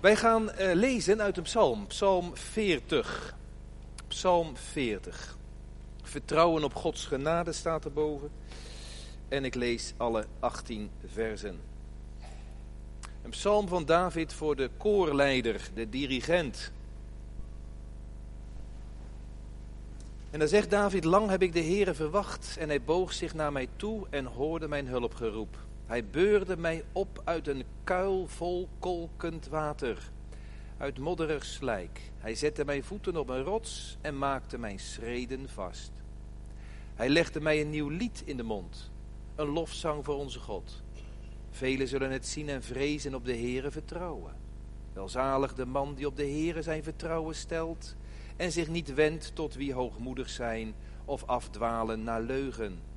Wij gaan uh, lezen uit een psalm, psalm 40. Psalm 40. Vertrouwen op Gods genade staat erboven. En ik lees alle 18 versen. Een psalm van David voor de koorleider, de dirigent. En dan zegt David, lang heb ik de Heere verwacht en hij boog zich naar mij toe en hoorde mijn hulpgeroep. Hij beurde mij op uit een kuil vol kolkend water, uit modderig slijk. Hij zette mijn voeten op een rots en maakte mijn schreden vast. Hij legde mij een nieuw lied in de mond, een lofzang voor onze God. Velen zullen het zien en vrezen op de Heere vertrouwen. Welzalig de man die op de Heere zijn vertrouwen stelt en zich niet wendt tot wie hoogmoedig zijn of afdwalen naar leugen.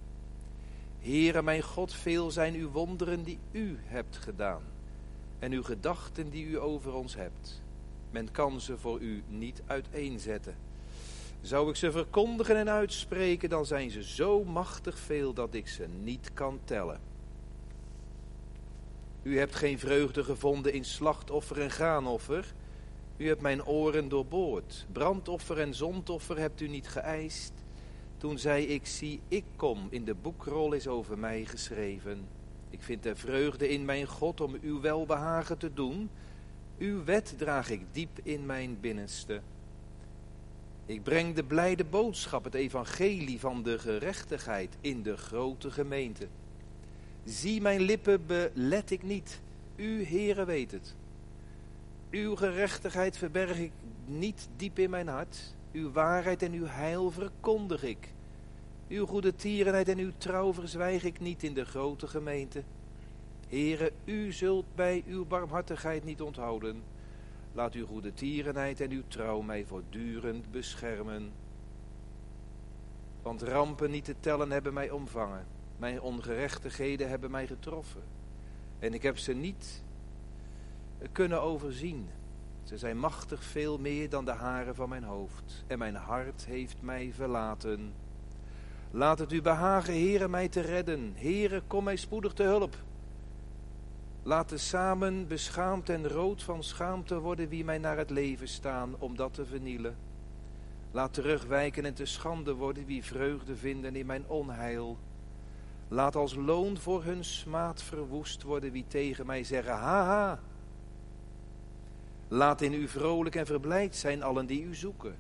Heere mijn God, veel zijn uw wonderen die u hebt gedaan en uw gedachten die u over ons hebt. Men kan ze voor u niet uiteenzetten. Zou ik ze verkondigen en uitspreken, dan zijn ze zo machtig veel dat ik ze niet kan tellen. U hebt geen vreugde gevonden in slachtoffer en graanoffer. U hebt mijn oren doorboord. Brandoffer en zondoffer hebt u niet geëist. Toen zei ik, zie, ik kom, in de boekrol is over mij geschreven. Ik vind er vreugde in mijn God om uw welbehagen te doen. Uw wet draag ik diep in mijn binnenste. Ik breng de blijde boodschap, het evangelie van de gerechtigheid in de grote gemeente. Zie mijn lippen belet ik niet, u Heere weet het. Uw gerechtigheid verberg ik niet diep in mijn hart. Uw waarheid en uw heil verkondig ik. Uw goede tierenheid en uw trouw verzwijg ik niet in de grote gemeente. Heere, u zult bij uw barmhartigheid niet onthouden. Laat uw goede tierenheid en uw trouw mij voortdurend beschermen. Want rampen niet te tellen hebben mij omvangen. Mijn ongerechtigheden hebben mij getroffen. En ik heb ze niet kunnen overzien. Ze zijn machtig veel meer dan de haren van mijn hoofd. En mijn hart heeft mij verlaten. Laat het u behagen, Heere, mij te redden. Heere, kom mij spoedig te hulp. Laten samen beschaamd en rood van schaamte worden wie mij naar het leven staan om dat te vernielen. Laat terugwijken en te schande worden wie vreugde vinden in mijn onheil. Laat als loon voor hun smaad verwoest worden wie tegen mij zeggen, haha. Laat in u vrolijk en verblijd zijn allen die u zoeken.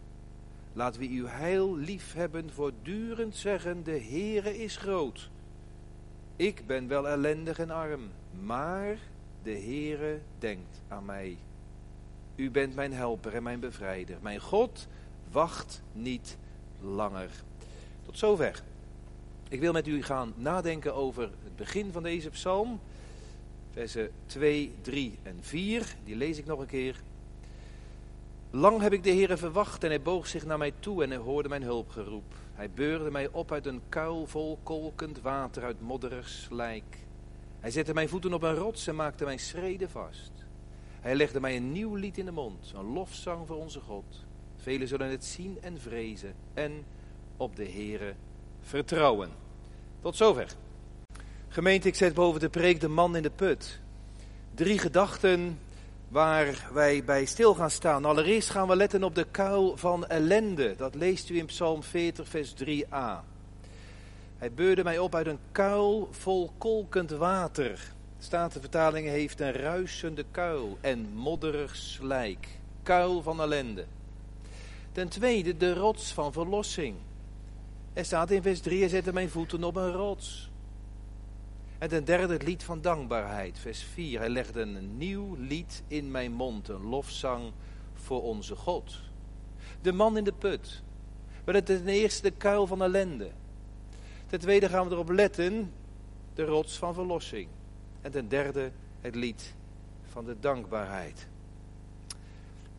Laat wie uw heil lief hebben voortdurend zeggen, de Heere is groot. Ik ben wel ellendig en arm, maar de Heere denkt aan mij. U bent mijn helper en mijn bevrijder. Mijn God wacht niet langer. Tot zover. Ik wil met u gaan nadenken over het begin van deze psalm. Versen 2, 3 en 4. Die lees ik nog een keer. Lang heb ik de Heere verwacht en hij boog zich naar mij toe en hij hoorde mijn hulpgeroep. Hij beurde mij op uit een kuil vol kolkend water uit modderig slijk. Hij zette mijn voeten op een rots en maakte mijn schreden vast. Hij legde mij een nieuw lied in de mond, een lofzang voor onze God. Velen zullen het zien en vrezen en op de Heere vertrouwen. Tot zover. Gemeente, ik zet boven de preek de man in de put. Drie gedachten waar wij bij stil gaan staan. Allereerst gaan we letten op de kuil van ellende. Dat leest u in Psalm 40, vers 3a. Hij beurde mij op uit een kuil vol kolkend water. Statenvertaling heeft een ruisende kuil en modderig slijk. Kuil van ellende. Ten tweede de rots van verlossing. Er staat in vers 3, hij zette mijn voeten op een rots. En ten derde het lied van dankbaarheid, vers 4. Hij legde een nieuw lied in mijn mond, een lofzang voor onze God. De man in de put. Maar het ten eerste de kuil van ellende. Ten tweede gaan we erop letten, de rots van verlossing. En ten derde het lied van de dankbaarheid.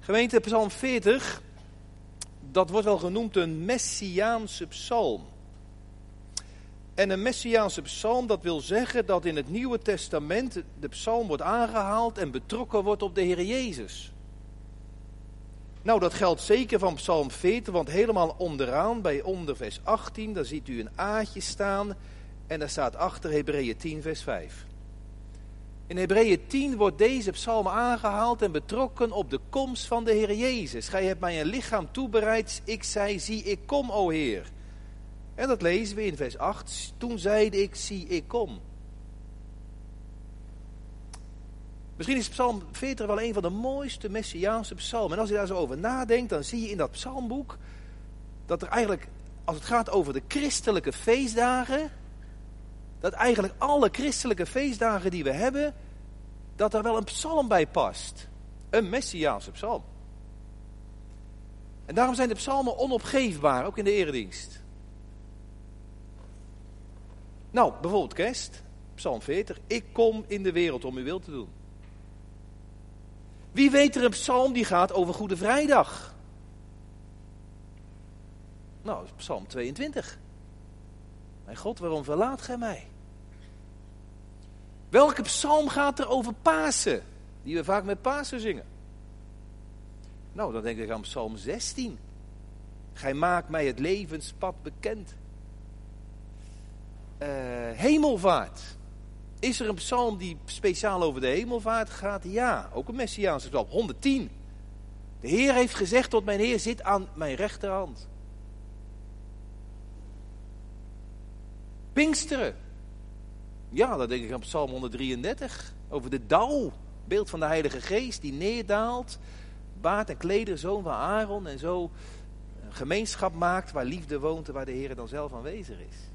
Gemeente Psalm 40, dat wordt wel genoemd een Messiaanse psalm. En een Messiaanse psalm, dat wil zeggen dat in het Nieuwe Testament de psalm wordt aangehaald en betrokken wordt op de Heer Jezus. Nou, dat geldt zeker van psalm 40, want helemaal onderaan, bij onder vers 18, daar ziet u een aatje staan en daar staat achter Hebreeën 10 vers 5. In Hebreeën 10 wordt deze psalm aangehaald en betrokken op de komst van de Heer Jezus. Gij hebt mij een lichaam toebereid, ik zei, zie ik kom, o Heer. En dat lezen we in vers 8. Toen zeide ik, zie ik kom. Misschien is Psalm 40 wel een van de mooiste Messiaanse psalmen. En als je daar zo over nadenkt, dan zie je in dat psalmboek dat er eigenlijk, als het gaat over de christelijke feestdagen, dat eigenlijk alle christelijke feestdagen die we hebben, dat er wel een psalm bij past. Een Messiaanse psalm. En daarom zijn de psalmen onopgeefbaar, ook in de eredienst. Nou, bijvoorbeeld kerst, psalm 40. Ik kom in de wereld om uw wil te doen. Wie weet er een psalm die gaat over Goede Vrijdag? Nou, psalm 22. Mijn God, waarom verlaat gij mij? Welke psalm gaat er over Pasen? Die we vaak met Pasen zingen. Nou, dan denk ik aan psalm 16. Gij maakt mij het levenspad bekend. Uh, hemelvaart. Is er een psalm die speciaal over de hemelvaart gaat? Ja, ook een Messiaanse psalm. 110. De Heer heeft gezegd tot mijn Heer, zit aan mijn rechterhand. Pinksteren. Ja, dan denk ik aan Psalm 133. Over de dauw. Beeld van de Heilige Geest die neerdaalt. Baard en kleder, zoon van Aaron. En zo een gemeenschap maakt waar liefde woont en waar de Heer dan zelf aanwezig is.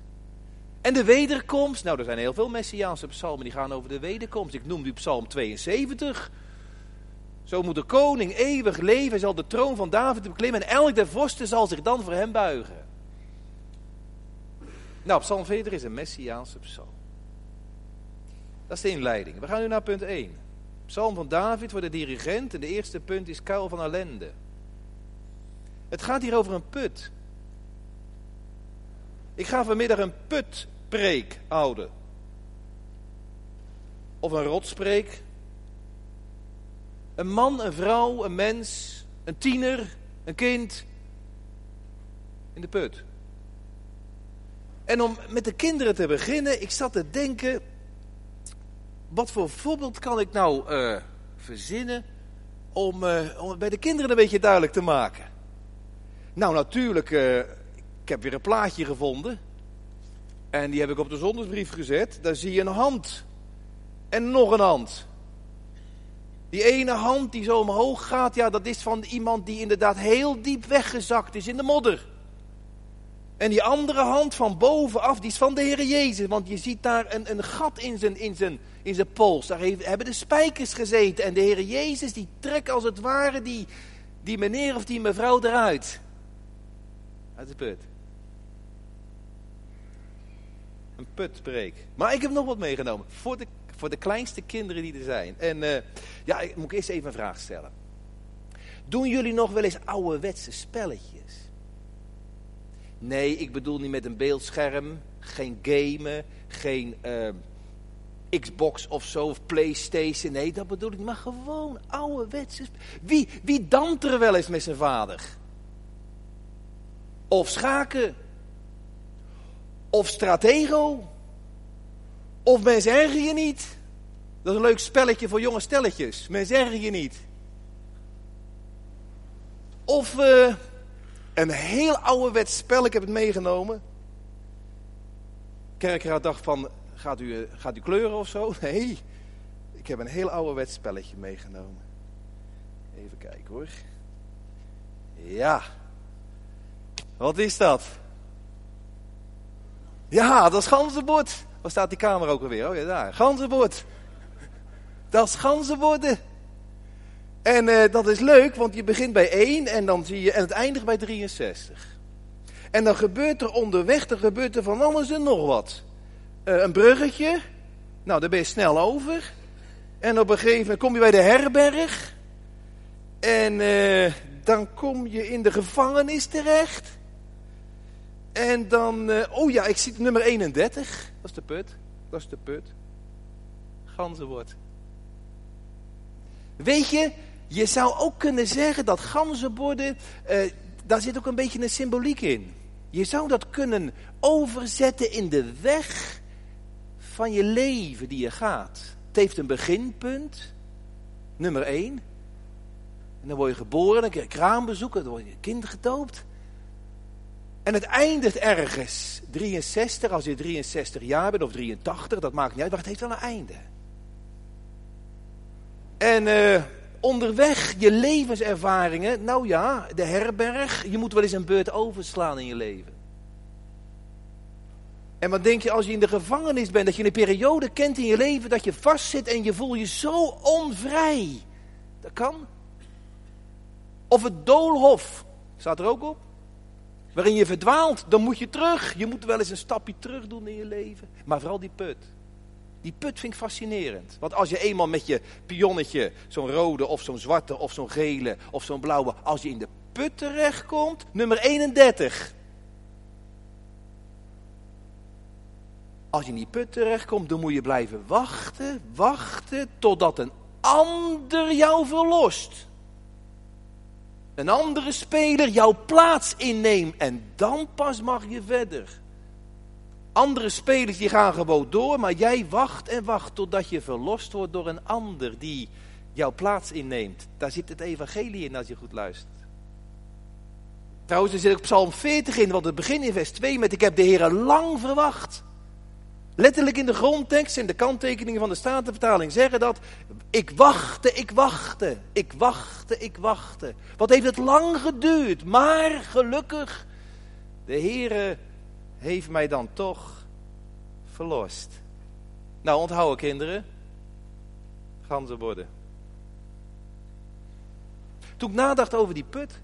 En de wederkomst. Nou, er zijn heel veel Messiaanse psalmen die gaan over de wederkomst. Ik noem nu Psalm 72. Zo moet de koning eeuwig leven. Zal de troon van David beklimmen. En elk der vorsten zal zich dan voor hem buigen. Nou, Psalm 40 is een Messiaanse psalm. Dat is de inleiding. We gaan nu naar punt 1. Psalm van David voor de dirigent. En de eerste punt is kuil van ellende. Het gaat hier over een put. Ik ga vanmiddag een putpreek houden. Of een rotspreek. Een man, een vrouw, een mens, een tiener, een kind. In de put. En om met de kinderen te beginnen, ik zat te denken, wat voor voorbeeld kan ik nou uh, verzinnen om, uh, om het bij de kinderen een beetje duidelijk te maken? Nou, natuurlijk, uh, ik heb weer een plaatje gevonden. En die heb ik op de zondagsbrief gezet. Daar zie je een hand. En nog een hand. Die ene hand die zo omhoog gaat, ja, dat is van iemand die inderdaad heel diep weggezakt is in de modder. En die andere hand van bovenaf, die is van de Heer Jezus. Want je ziet daar een, een gat in zijn, in, zijn, in zijn pols. Daar hebben de spijkers gezeten. En de Heer Jezus die trekt als het ware die, die meneer of die mevrouw eruit. Uit de put. Een putbreek. Maar ik heb nog wat meegenomen. Voor de, voor de kleinste kinderen die er zijn. En uh, ja, ik moet eerst even een vraag stellen. Doen jullie nog wel eens ouderwetse spelletjes? Nee, ik bedoel niet met een beeldscherm, geen gamen, geen uh, Xbox of zo, of Playstation. Nee, dat bedoel ik, maar gewoon ouderwetse... Wie, wie danst er wel eens met zijn vader? Of schaken? Of stratego? Of mensen erger je niet? Dat is een leuk spelletje voor jonge stelletjes. Mensen erger je niet. Of... Uh, een heel ouderwets spel, ik heb het meegenomen. Kerkraad dacht van, gaat u, gaat u kleuren of zo? Nee, ik heb een heel ouderwets spelletje meegenomen. Even kijken hoor. Ja. Wat is dat? Ja, dat is ganzenbord. Waar staat die kamer ook alweer? Oh ja, daar. Ganzenbord. Dat is ganzenborden. En uh, dat is leuk, want je begint bij 1 en, dan zie je, en het eindigt bij 63. En dan gebeurt er onderweg, er gebeurt er van alles en nog wat. Uh, een bruggetje, nou daar ben je snel over. En op een gegeven moment kom je bij de herberg. En uh, dan kom je in de gevangenis terecht. En dan, oh ja, ik zie nummer 31. Dat is de put. Dat is de put. Ganzenwoord. Weet je, je zou ook kunnen zeggen dat ganzenborden, uh, daar zit ook een beetje een symboliek in. Je zou dat kunnen overzetten in de weg van je leven die je gaat. heeft een beginpunt. Nummer één. En dan word je geboren, dan krijg je kraambezoeken, dan word je kind gedoopt. En het eindigt ergens. 63, als je 63 jaar bent of 83, dat maakt niet uit, maar het heeft wel een einde. En uh, onderweg je levenservaringen, nou ja, de herberg, je moet wel eens een beurt overslaan in je leven. En wat denk je als je in de gevangenis bent, dat je een periode kent in je leven dat je vastzit en je voel je zo onvrij. Dat kan. Of het doolhof, staat er ook op. Waarin je verdwaalt, dan moet je terug. Je moet wel eens een stapje terug doen in je leven. Maar vooral die put. Die put vind ik fascinerend. Want als je eenmaal met je pionnetje, zo'n rode of zo'n zwarte of zo'n gele of zo'n blauwe, als je in de put terechtkomt, nummer 31. Als je in die put terechtkomt, dan moet je blijven wachten, wachten, totdat een ander jou verlost. Een andere speler jouw plaats inneemt en dan pas mag je verder. Andere spelers die gaan gewoon door, maar jij wacht en wacht totdat je verlost wordt door een ander die jouw plaats inneemt. Daar zit het evangelie in als je goed luistert. Trouwens, er zit ook Psalm 40 in, want het begin in vers 2 met ik heb de Heer lang verwacht. Letterlijk in de grondtekst en de kanttekeningen van de Statenvertaling zeggen dat ik wachtte, ik wachtte, ik wachtte, ik wachtte. Wat heeft het lang geduurd, maar gelukkig, de Heere heeft mij dan toch verlost. Nou, onthouden kinderen, ganzen worden. Toen ik nadacht over die put,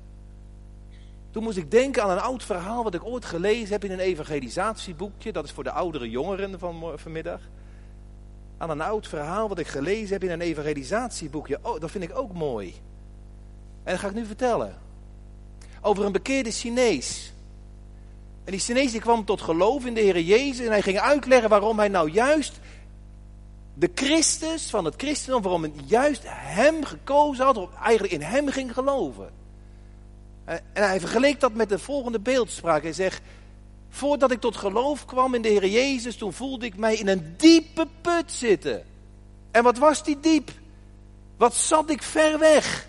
toen moest ik denken aan een oud verhaal wat ik ooit gelezen heb in een evangelisatieboekje. Dat is voor de oudere jongeren van vanmiddag. Aan een oud verhaal wat ik gelezen heb in een evangelisatieboekje. Oh, dat vind ik ook mooi. En dat ga ik nu vertellen. Over een bekeerde Chinees. En die Chinees die kwam tot geloof in de Heer Jezus. En hij ging uitleggen waarom hij nou juist de Christus van het christendom, waarom hij juist hem gekozen had. Of eigenlijk in hem ging geloven. En hij vergeleek dat met de volgende beeldspraak. Hij zegt, voordat ik tot geloof kwam in de Heer Jezus, toen voelde ik mij in een diepe put zitten. En wat was die diep? Wat zat ik ver weg?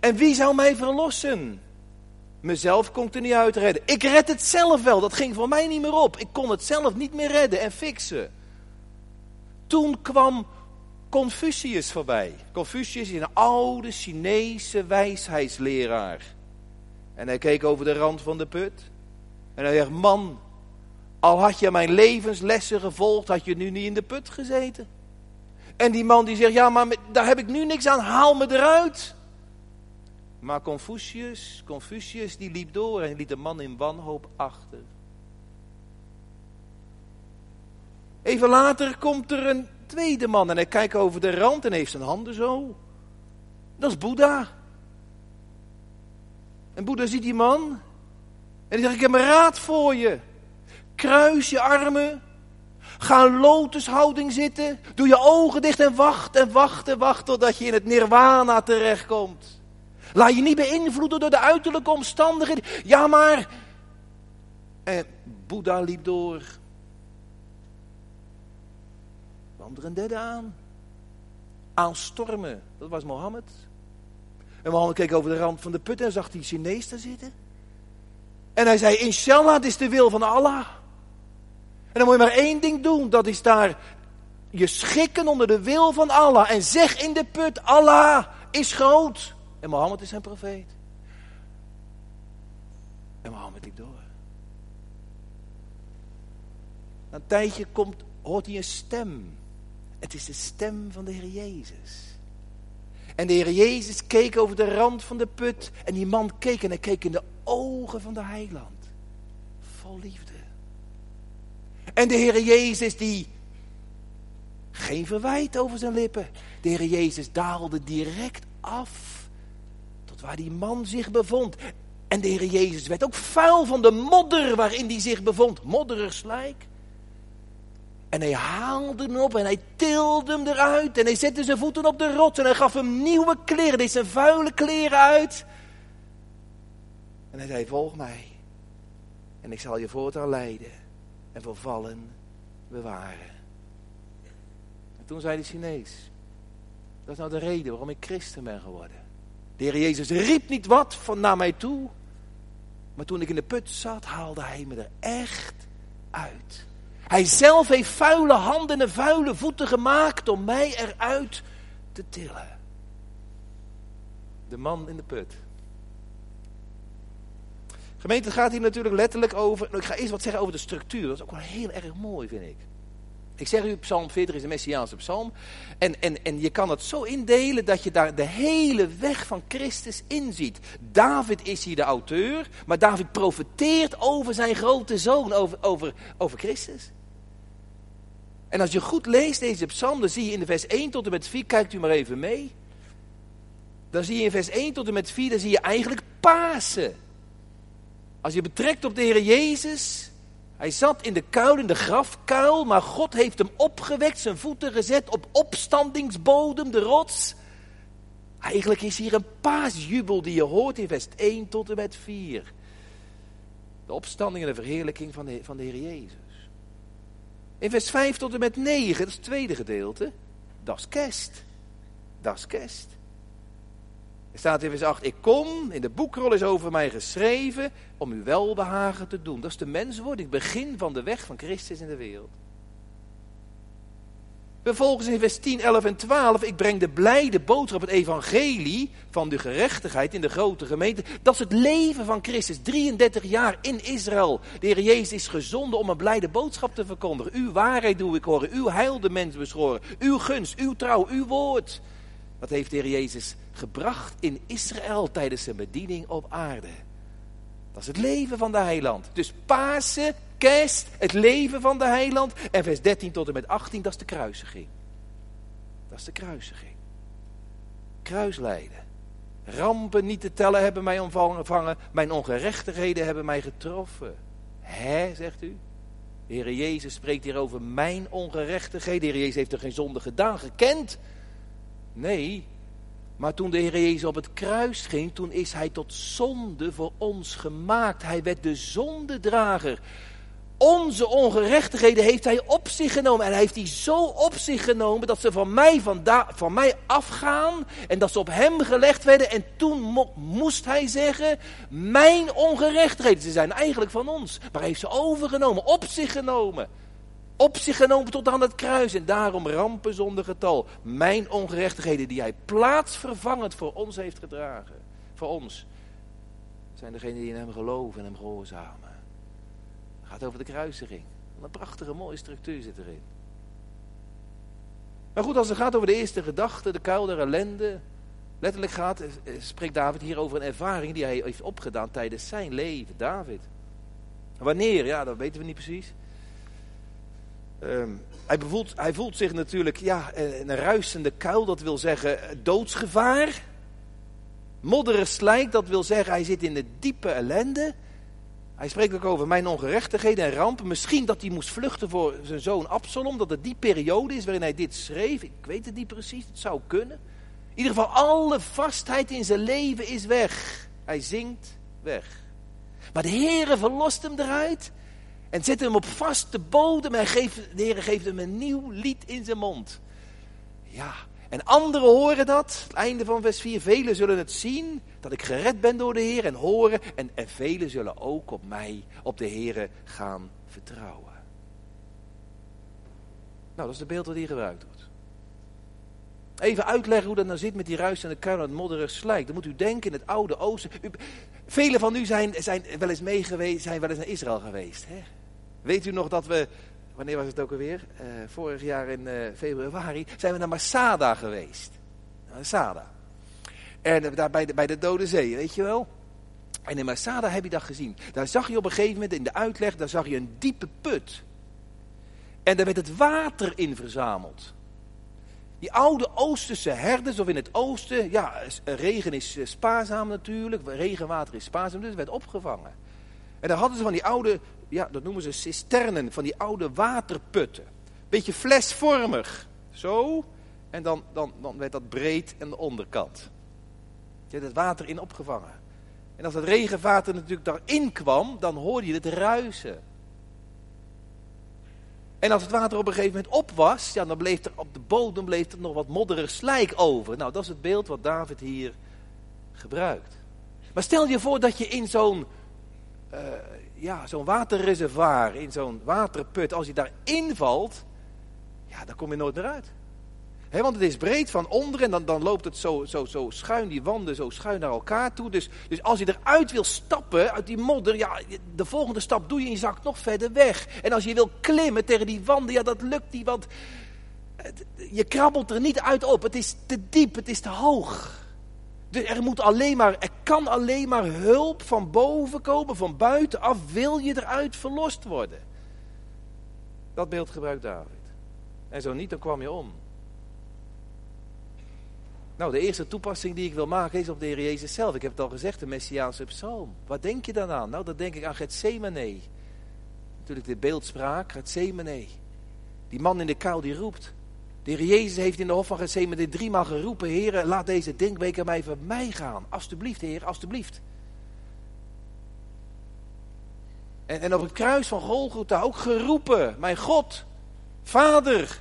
En wie zou mij verlossen? Mezelf kon ik er niet uit redden. Ik red het zelf wel, dat ging voor mij niet meer op. Ik kon het zelf niet meer redden en fixen. Toen kwam Confucius voorbij. Confucius is een oude Chinese wijsheidsleraar. En hij keek over de rand van de put. En hij zegt, man, al had je mijn levenslessen gevolgd, had je nu niet in de put gezeten. En die man die zegt, ja, maar daar heb ik nu niks aan, haal me eruit. Maar Confucius, Confucius die liep door en liet de man in wanhoop achter. Even later komt er een tweede man en hij kijkt over de rand en heeft zijn handen zo. Dat is Boeddha. En Boeddha ziet die man en hij zegt, ik heb een raad voor je. Kruis je armen, ga een lotushouding zitten, doe je ogen dicht en wacht en wacht en wacht totdat je in het nirwana terechtkomt. Laat je niet beïnvloeden door de uiterlijke omstandigheden. Ja, maar... En Boeddha liep door ander een derde aan. Aanstormen, dat was Mohammed. En Mohammed keek over de rand van de put en zag die Chinees zitten. En hij zei, inshallah, het is de wil van Allah. En dan moet je maar één ding doen, dat is daar je schikken onder de wil van Allah. En zeg in de put, Allah is groot. En Mohammed is zijn profeet. En Mohammed liep door. Na een tijdje komt, hoort hij een stem. Het is de stem van de Heer Jezus. En de Heer Jezus keek over de rand van de put. En die man keek en hij keek in de ogen van de heiland. Vol liefde. En de Heer Jezus die geen verwijt over zijn lippen. De Heer Jezus daalde direct af tot waar die man zich bevond. En de Heer Jezus werd ook vuil van de modder waarin hij zich bevond. Modderig slijk. En hij haalde hem op en hij tilde hem eruit. En hij zette zijn voeten op de rots en hij gaf hem nieuwe kleren. Deed zijn vuile kleren uit. En hij zei, volg mij. En ik zal je voortaan leiden en vervallen bewaren. toen zei de Chinees, dat is nou de reden waarom ik christen ben geworden. De Heer Jezus riep niet wat van naar mij toe. Maar toen ik in de put zat, haalde hij me er echt uit. Hij zelf heeft vuile handen en vuile voeten gemaakt om mij eruit te tillen. De man in de put. Gemeente, gaat hier natuurlijk letterlijk over. Nou, ik ga eerst wat zeggen over de structuur. Dat is ook wel heel erg mooi, vind ik. Ik zeg u, Psalm 40 is een Messiaanse psalm. En, en, en je kan het zo indelen dat je daar de hele weg van Christus in ziet. David is hier de auteur, maar David profeteert over zijn grote zoon, over, over, over Christus. En als je goed leest deze psalm, dan zie je in de vers 1 tot en met 4, kijkt u maar even mee. Dan zie je in vers 1 tot en met 4, dan zie je eigenlijk Pasen. Als je betrekt op de Heer Jezus, hij zat in de kuil, in de grafkuil, maar God heeft hem opgewekt, zijn voeten gezet op opstandingsbodem, de rots. Eigenlijk is hier een paasjubel die je hoort in vers 1 tot en met 4. De opstanding en de verheerlijking van de, van de Heer Jezus. In vers 5 tot en met 9, dat is het tweede gedeelte, dat is kerst. Dat is kerst. Er staat in vers 8, ik kom, in de boekrol is over mij geschreven, om u welbehagen te doen. Dat is de menswording, begin van de weg van Christus in de wereld. Vervolgens in vers 10, 11 en 12, ik breng de blijde boodschap, het evangelie van de gerechtigheid in de grote gemeente. Dat is het leven van Christus, 33 jaar in Israël. De Heer Jezus is gezonden om een blijde boodschap te verkondigen. Uw waarheid doe ik horen, uw heil de mens beschoren, uw gunst, uw trouw, uw woord. Dat heeft de Heer Jezus gebracht in Israël tijdens zijn bediening op aarde. Dat is het leven van de heiland. Dus Pasen, kerst, het leven van de heiland. En vers 13 tot en met 18, dat is de kruisiging. Dat is de kruisiging. Kruislijden. Rampen niet te tellen hebben mij ontvangen. Mijn ongerechtigheden hebben mij getroffen. Hè, zegt u? De Heer Jezus spreekt hier over mijn ongerechtigheden. De Heer Jezus heeft er geen zonde gedaan, gekend. Nee, maar toen de Heer Jezus op het kruis ging, toen is hij tot zonde voor ons gemaakt. Hij werd de zondedrager. Onze ongerechtigheden heeft hij op zich genomen. En hij heeft die zo op zich genomen dat ze van mij, van, van mij afgaan. En dat ze op hem gelegd werden. En toen moest hij zeggen, mijn ongerechtigheden, ze zijn eigenlijk van ons. Maar hij heeft ze overgenomen, op zich genomen op zich genomen tot aan het kruis en daarom rampen zonder getal. Mijn ongerechtigheden die hij plaatsvervangend voor ons heeft gedragen. Voor ons zijn degenen die in hem geloven en hem gehoorzamen. Het gaat over de kruisiging. Een prachtige mooie structuur zit erin. Maar goed, als het gaat over de eerste gedachte, de kuil der ellende. Letterlijk gaat, eh, spreekt David hier over een ervaring die hij heeft opgedaan tijdens zijn leven. David. Wanneer? Ja, dat weten we niet precies. Um, hij, voelt, hij voelt zich natuurlijk ja, een ruisende kuil, dat wil zeggen doodsgevaar. Modderen slijk, dat wil zeggen hij zit in de diepe ellende. Hij spreekt ook over mijn ongerechtigheden en rampen. Misschien dat hij moest vluchten voor zijn zoon Absalom, dat het die periode is waarin hij dit schreef. Ik weet het niet precies, het zou kunnen. In ieder geval, alle vastheid in zijn leven is weg. Hij zinkt weg. Maar de Heere verlost hem eruit. En zet hem op vaste bodem en de Heer geeft hem een nieuw lied in zijn mond. Ja, en anderen horen dat. Het einde van vers 4. Velen zullen het zien dat ik gered ben door de Heer en horen. En, en velen zullen ook op mij, op de Heer gaan vertrouwen. Nou, dat is de beeld wat hier gebruikt wordt. Even uitleggen hoe dat nou zit met die ruis en de kuil en het modderig slijk. Dan moet u denken in het oude oosten. Velen van u zijn, zijn wel eens meegeweest, zijn wel eens naar Israël geweest. Hè? Weet u nog dat we, wanneer was het ook alweer? Uh, vorig jaar in uh, februari zijn we naar Masada geweest. Masada. En daar bij de, bij de Dode Zee, weet je wel? En in Masada heb je dat gezien. Daar zag je op een gegeven moment in de uitleg, daar zag je een diepe put. En daar werd het water in verzameld. Die oude Oosterse herders, of in het oosten, ja, regen is eh, spaarzaam natuurlijk, regenwater is spaarzaam, dus het werd opgevangen. En daar hadden ze van die oude ja, dat noemen ze cisternen, van die oude waterputten. Beetje flesvormig. Zo. En dan, dan, dan werd dat breed aan de onderkant. Je hebt het water in opgevangen. En als het regenwater natuurlijk daarin kwam, dan hoorde je het ruisen. En als het water op een gegeven moment op was, ja, dan bleef er op de bodem bleef er nog wat modderig slijk over. Nou, dat is het beeld wat David hier gebruikt. Maar stel je voor dat je in zo'n uh, ja, zo'n waterreservoir, in zo'n waterput, als je daar invalt, ja, dan kom je nooit meer uit. Want het is breed van onder en dan, dan loopt het zo, zo, zo schuin, die wanden zo schuin naar elkaar toe. Dus, dus als je eruit wil stappen, uit die modder, ja, de volgende stap doe je en je zakt nog verder weg. En als je wil klimmen tegen die wanden, ja, dat lukt niet, want je krabbelt er niet uit op. Het is te diep, het is te hoog. Dus er, moet alleen maar, er kan alleen maar hulp van boven komen, van buitenaf wil je eruit verlost worden. Dat beeld gebruikt David. En zo niet, dan kwam je om. Nou, de eerste toepassing die ik wil maken is op de Heer Jezus zelf. Ik heb het al gezegd, de Messiaanse psalm. Wat denk je dan aan? Nou, dan denk ik aan Gethsemane. Natuurlijk de beeldspraak, Gethsemane. Die man in de kuil die roept. De Heer Jezus heeft in de hof van Gethsemane driemaal geroepen. Heer, laat deze denkweek mij voor mij gaan. Alsjeblieft, Heer, alsjeblieft. En, en op het kruis van Golgotha ook geroepen. Mijn God, Vader,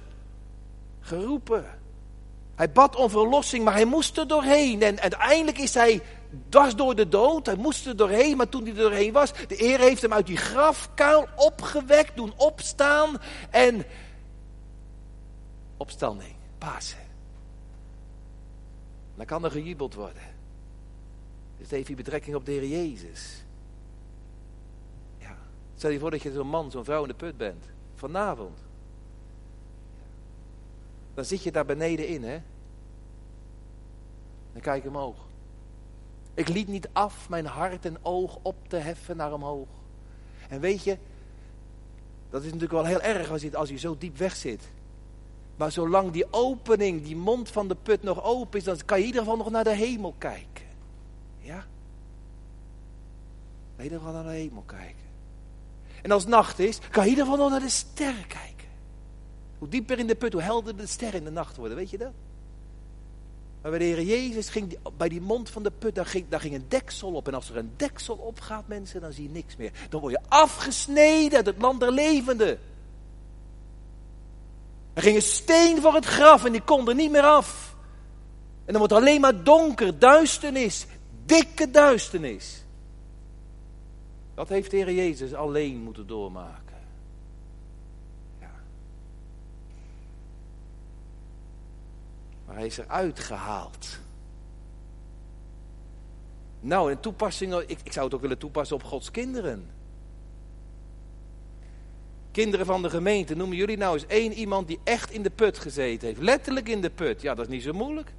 geroepen. Hij bad om verlossing, maar hij moest er doorheen. En uiteindelijk is hij dwars door de dood. Hij moest er doorheen, maar toen hij er doorheen was, de Heer heeft hem uit die grafkuil opgewekt, doen opstaan. En opstanding, Pasen. Dan kan er gejubeld worden. Dus het heeft die betrekking op de Heer Jezus. Ja. Stel je voor dat je zo'n man, zo'n vrouw in de put bent. Vanavond. Dan zit je daar beneden in, hè. Dan kijk ik omhoog. Ik liet niet af mijn hart en oog op te heffen naar omhoog. En weet je, dat is natuurlijk wel heel erg als je, als je zo diep weg zit. Maar zolang die opening, die mond van de put nog open is, dan kan je in ieder geval nog naar de hemel kijken. Ja? In ieder geval naar de hemel kijken. En als nacht is, kan je in ieder geval nog naar de sterren kijken. Hoe dieper in de put, hoe helder de sterren in de nacht worden, weet je dat? Maar bij de Heer Jezus ging bij die mond van de put, daar ging, daar ging een deksel op. En als er een deksel opgaat, mensen, dan zie je niks meer. Dan word je afgesneden uit het land der levenden. Er ging een steen voor het graf en die kon er niet meer af. En dan wordt alleen maar donker, duisternis, dikke duisternis. Dat heeft de Heer Jezus alleen moeten doormaken. Ja. Maar hij is eruit gehaald. Nou, in toepassing, ik, ik zou het ook willen toepassen op Gods kinderen. Kinderen van de gemeente, noemen jullie nou eens één iemand die echt in de put gezeten heeft. Letterlijk in de put. Ja, dat is niet zo moeilijk.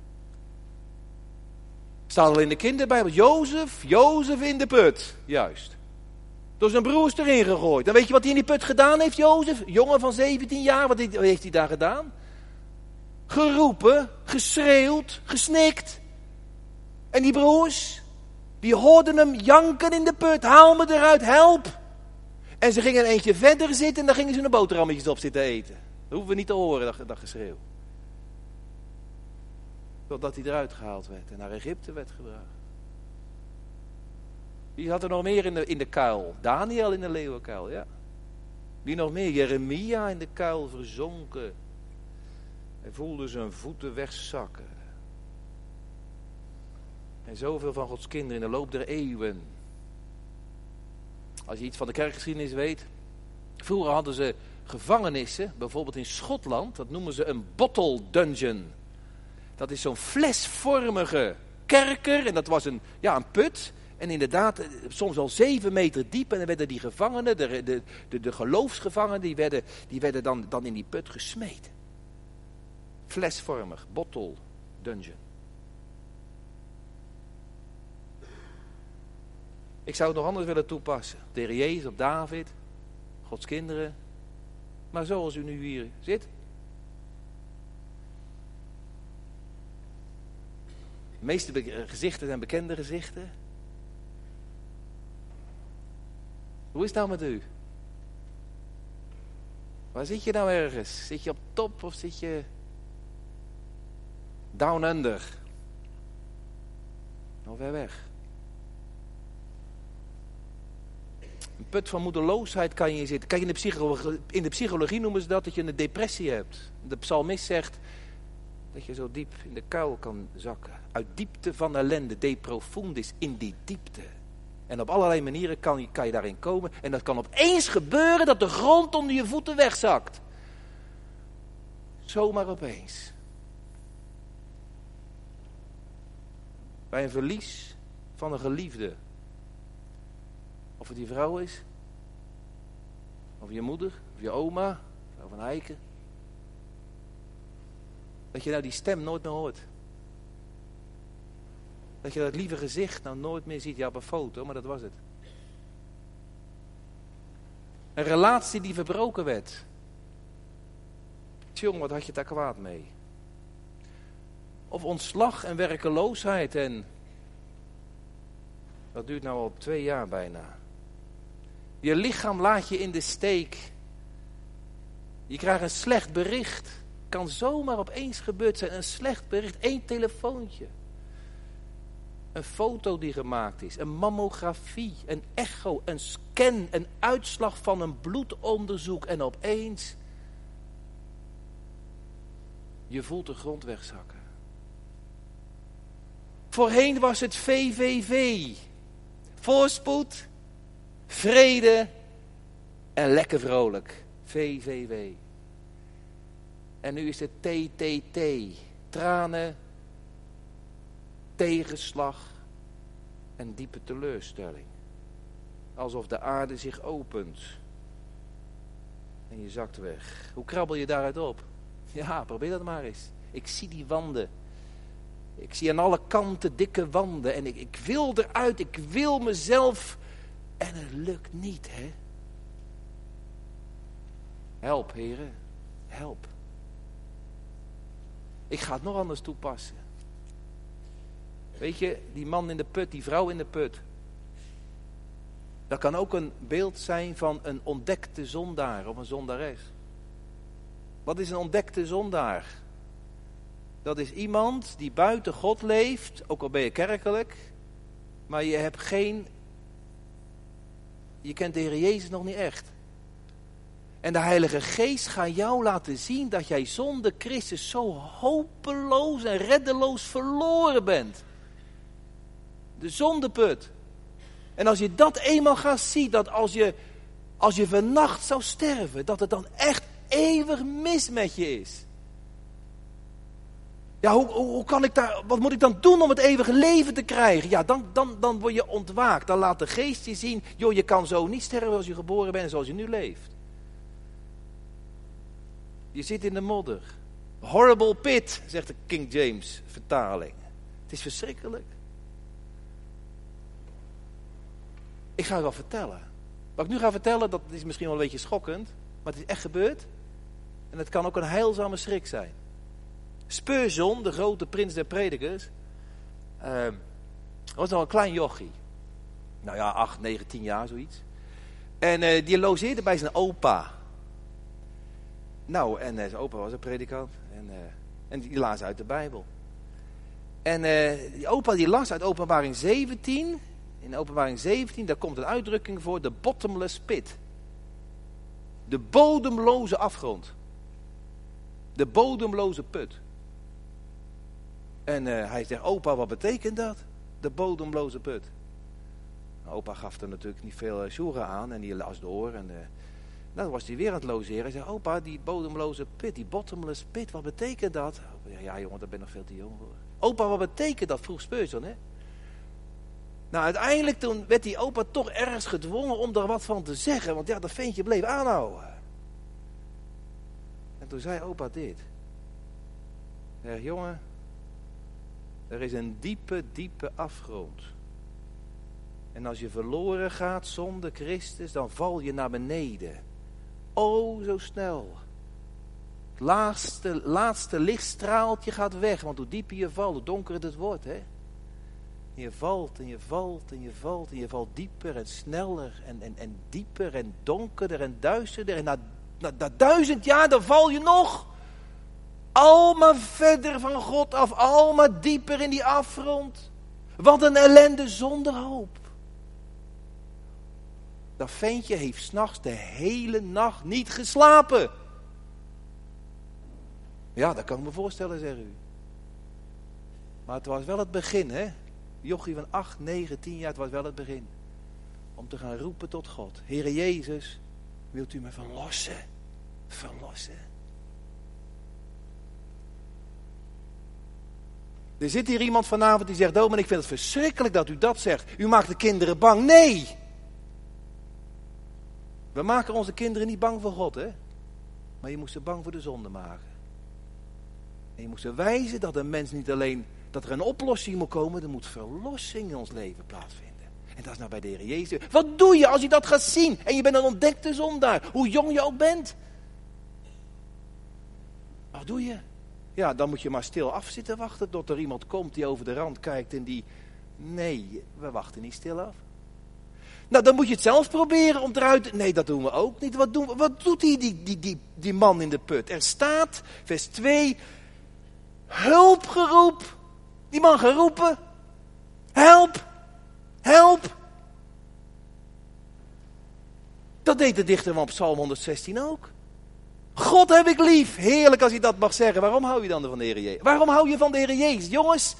Staat al in de kinderbijbel. Jozef, Jozef in de put. Juist. Door zijn broers erin gegooid. Dan weet je wat hij in die put gedaan heeft, Jozef? Jongen van 17 jaar, wat heeft hij daar gedaan? Geroepen, geschreeuwd, gesnikt. En die broers, die hoorden hem janken in de put. Haal me eruit, help. En ze gingen een eentje verder zitten en dan gingen ze een boterhammetjes op zitten eten. Dat hoeven we niet te horen, dat, dat geschreeuw. Totdat hij eruit gehaald werd en naar Egypte werd gebracht. Wie had er nog meer in de, in de kuil? Daniel in de leeuwenkuil, ja. Wie nog meer? Jeremia in de kuil verzonken. Hij voelde zijn voeten wegzakken. En zoveel van Gods kinderen in de loop der eeuwen als je iets van de kerkgeschiedenis weet. Vroeger hadden ze gevangenissen, bijvoorbeeld in Schotland. Dat noemen ze een bottle dungeon. Dat is zo'n flesvormige kerker. En dat was een, ja, een put. En inderdaad, eh, soms al zeven meter diep. En dan werden die gevangenen, de, de, de, de geloofsgevangenen, die werden, die werden dan, dan in die put gesmeten. Flesvormig, bottle dungeon. Ik zou het nog anders willen toepassen. De Jezus op David, Gods kinderen. Maar zoals u nu hier zit. De meeste gezichten zijn bekende gezichten. Hoe is het nou met u? Waar zit je nou ergens? Zit je op top of zit je down under? Nog ver weg. Een put van moedeloosheid kan je zitten. Kijk, in de, psychologie, in de psychologie noemen ze dat dat je een depressie hebt. De psalmist zegt dat je zo diep in de kuil kan zakken. Uit diepte van ellende, de profundis, in die diepte. En op allerlei manieren kan kan je daarin komen. En dat kan opeens gebeuren dat de grond onder je voeten wegzakt. Zomaar opeens. Bij een verlies van een geliefde. Of het die vrouw is. Of je moeder. Of je oma. Of een eiken. Dat je nou die stem nooit meer hoort. Dat je dat lieve gezicht nou nooit meer ziet. Ja, op een foto, maar dat was het. Een relatie die verbroken werd. Tjong, wat had je daar kwaad mee? Of ontslag en werkeloosheid en... Dat duurt nou al twee jaar bijna. Je lichaam laat je in de steek. Je krijgt een slecht bericht. Kan zomaar opeens gebeurd zijn. Een slecht bericht. één telefoontje. Een foto die gemaakt is. Een mammografie. Een echo. Een scan. Een uitslag van een bloedonderzoek. En opeens. Je voelt de grond wegzakken. Voorheen was het VVV. Voorspoed, vrede en lekker vrolijk. VVV. En nu is het TTT. Tranen, tegenslag en diepe teleurstelling. Alsof de aarde zich opent. En je zakt weg. Hoe krabbel je daaruit op? Ja, probeer dat maar eens. Ik zie die wanden. Ik zie aan alle kanten dikke wanden. En ik, ik wil eruit. Ik wil mezelf. En het lukt niet, hè. Help, heren. Help. Ik ga het nog anders toepassen. Weet je, die man in de put, die vrouw in de put. Dat kan ook een beeld zijn van een ontdekte zondaar of een zondares. Wat is een ontdekte zondaar? Dat is iemand die buiten God leeft, ook al ben je kerkelijk, maar je hebt geen, je kent de Heer Jezus nog niet echt. En de Heilige Geest gaat jou laten zien dat jij zonder Christus zo hopeloos en reddeloos verloren bent. De zondeput. En als je dat eenmaal gaat zien, dat als je, als je vannacht zou sterven, dat het dan echt eeuwig mis met je is. Ja, hoe, hoe, kan ik daar, wat moet ik dan doen om het eeuwige leven te krijgen? Ja, dan, dan, dan word je ontwaakt. Dan laat de geest je zien, joh, je kan zo niet sterven als je geboren bent en zoals je nu leeft. Je zit in de modder. Horrible pit, zegt de King James vertaling. Het is verschrikkelijk. Ik ga het wel vertellen. Wat ik nu ga vertellen, dat is misschien wel een beetje schokkend. Maar het is echt gebeurd. En het kan ook een heilzame schrik zijn. Spurgeon, de grote prins der predikers, uh, was nog een klein jochie. Nou ja, 8, 9, 10 jaar zoiets. En uh, die logeerde bij zijn opa. Nou, en uh, zijn opa was een predikant. En, uh, en die las uit de Bijbel. En die opa die las uit openbaring 17. In openbaring 17, daar komt een uitdrukking voor. De bottomless pit. De bodemloze afgrond. De bodemloze put. En uh, hij zegt, opa, wat betekent dat? De bodemloze put. Nou, opa gaf er natuurlijk niet veel uh, aan en die las door. En uh, dan was hij weer aan het logeren. Hij zei, opa, die bodemloze put, die bottomless pit, wat betekent dat? Ja, ja jongen, daar ben ik nog veel te jong voor. Opa, wat betekent dat? Vroeg Speurzon, hè? Nou, uiteindelijk toen werd die opa toch ergens gedwongen om daar wat van te zeggen. Want ja, dat ventje bleef aanhouden. En toen zei opa dit. Zeg, jongen, er is een diepe, diepe afgrond. En als je verloren gaat zonder Christus, dan val je naar beneden. Oh, zo snel. Het laatste, laatste lichtstraaltje gaat weg, want hoe dieper je valt, hoe donkerder het wordt. Hè? je valt en je valt en je valt en je valt dieper en sneller en, en, en dieper en donkerder en duisterder. En na, na, na duizend jaar, dan val je nog. Al verder van God af, al maar dieper in die afgrond. Wat een ellende zonder hoop. Dat ventje heeft s'nachts de hele nacht niet geslapen. Ja, dat kan ik me voorstellen, zegt u. Maar het was wel het begin, hè? Jochie van 8, 9, 10 jaar, het was wel het begin. Om te gaan roepen tot God. Heere Jezus, wilt u me verlossen? Verlossen. Er zit hier iemand vanavond die zegt, Domen, ik vind het verschrikkelijk dat u dat zegt. U maakt de kinderen bang. Nee! We maken onze kinderen niet bang voor God, hè? Maar je moest ze bang voor de zonde maken. En je moest ze wijzen dat een mens niet alleen, dat er een oplossing moet komen, er moet verlossing in ons leven plaatsvinden. En dat is nou bij de Heer Jezus. Wat doe je als je dat gaat zien en je bent een ontdekte zondaar, hoe jong je ook bent? Wat doe je? Ja, dan moet je maar stil af zitten wachten tot er iemand komt die over de rand kijkt en die... Nee, we wachten niet stil af. Nou, dan moet je het zelf proberen om eruit... Nee, dat doen we ook niet. Wat, doen? Wat doet die, die, die, die, die man in de put? Er staat, vers 2, hulpgeroep. Die man geroepen. Help, help. Dat deed de dichter van Psalm 116 ook. God heb ik lief. Heerlijk als je dat mag zeggen. Waarom hou je dan van de Heer Jezus? Waarom hou je van de Heer Jezus? Jongens,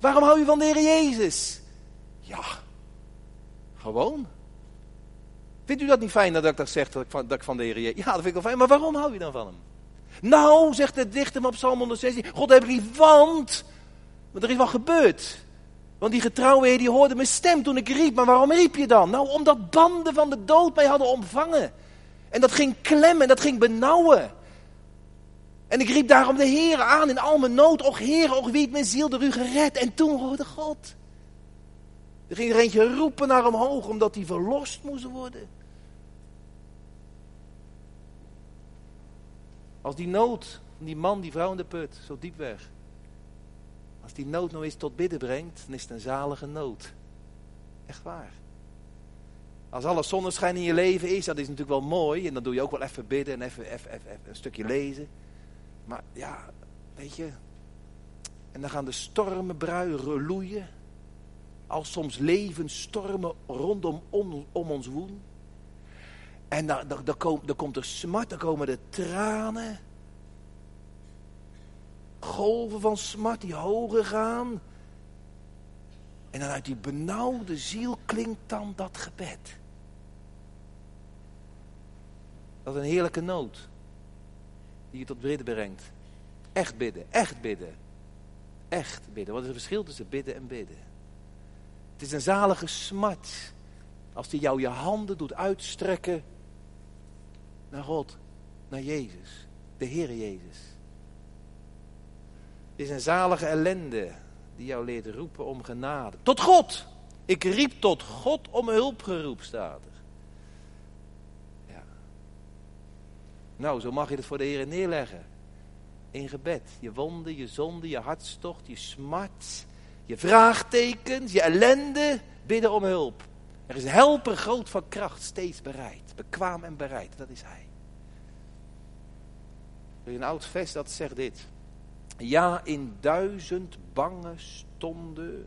waarom hou je van de Heer Jezus? Ja, gewoon. Vindt u dat niet fijn dat ik dat zeg, dat ik, van, dat ik van de Heer Jezus... Ja, dat vind ik wel fijn, maar waarom hou je dan van hem? Nou, zegt de dichter op Psalm 116, God heb ik lief, want... Want er is wat gebeurd. Want die getrouwe Heer die hoorde mijn stem toen ik riep. Maar waarom riep je dan? Nou, omdat banden van de dood mij hadden omvangen. En dat ging klemmen, dat ging benauwen. En ik riep daarom de Heer aan in al mijn nood. Och Heer, och wie het mijn ziel door u gered. En toen hoorde God. Er ging er eentje roepen naar omhoog, omdat hij verlost moest worden. Als die nood die man, die vrouw in de put, zo diep weg. Als die nood nou eens tot bidden brengt, dan is het een zalige nood. Echt waar. Als alle zonneschijn in je leven is, dat is natuurlijk wel mooi. En dan doe je ook wel even bidden en even, even, even, een stukje lezen. Maar ja, weet je. En dan gaan de stormen bruien loeien. Als soms levensstormen rondom om, ons woen. En dan komt er smart, dan komen de tranen. Golven van smart die hoger gaan. En dan uit die benauwde ziel klinkt dan dat gebed. Dat is een heerlijke nood. Die je tot bidden brengt. Echt bidden, echt bidden. Echt bidden. Wat is het verschil tussen bidden en bidden? Het is een zalige smart. Als die jou je handen doet uitstrekken naar God, naar Jezus, de Heer Jezus. Het is een zalige ellende die jou leert roepen om genade. Tot God! Ik riep tot God om hulp geroep, staat er. Ja. Nou, zo mag je het voor de Heer neerleggen. In gebed. Je wonden, je zonde, je hartstocht, je smart, je vraagtekens, je ellende. Bidden om hulp. Er is een helper groot van kracht, steeds bereid. Bekwaam en bereid, dat is hij. Er is een oud vers dat zegt dit. Ja, in duizend bange stonden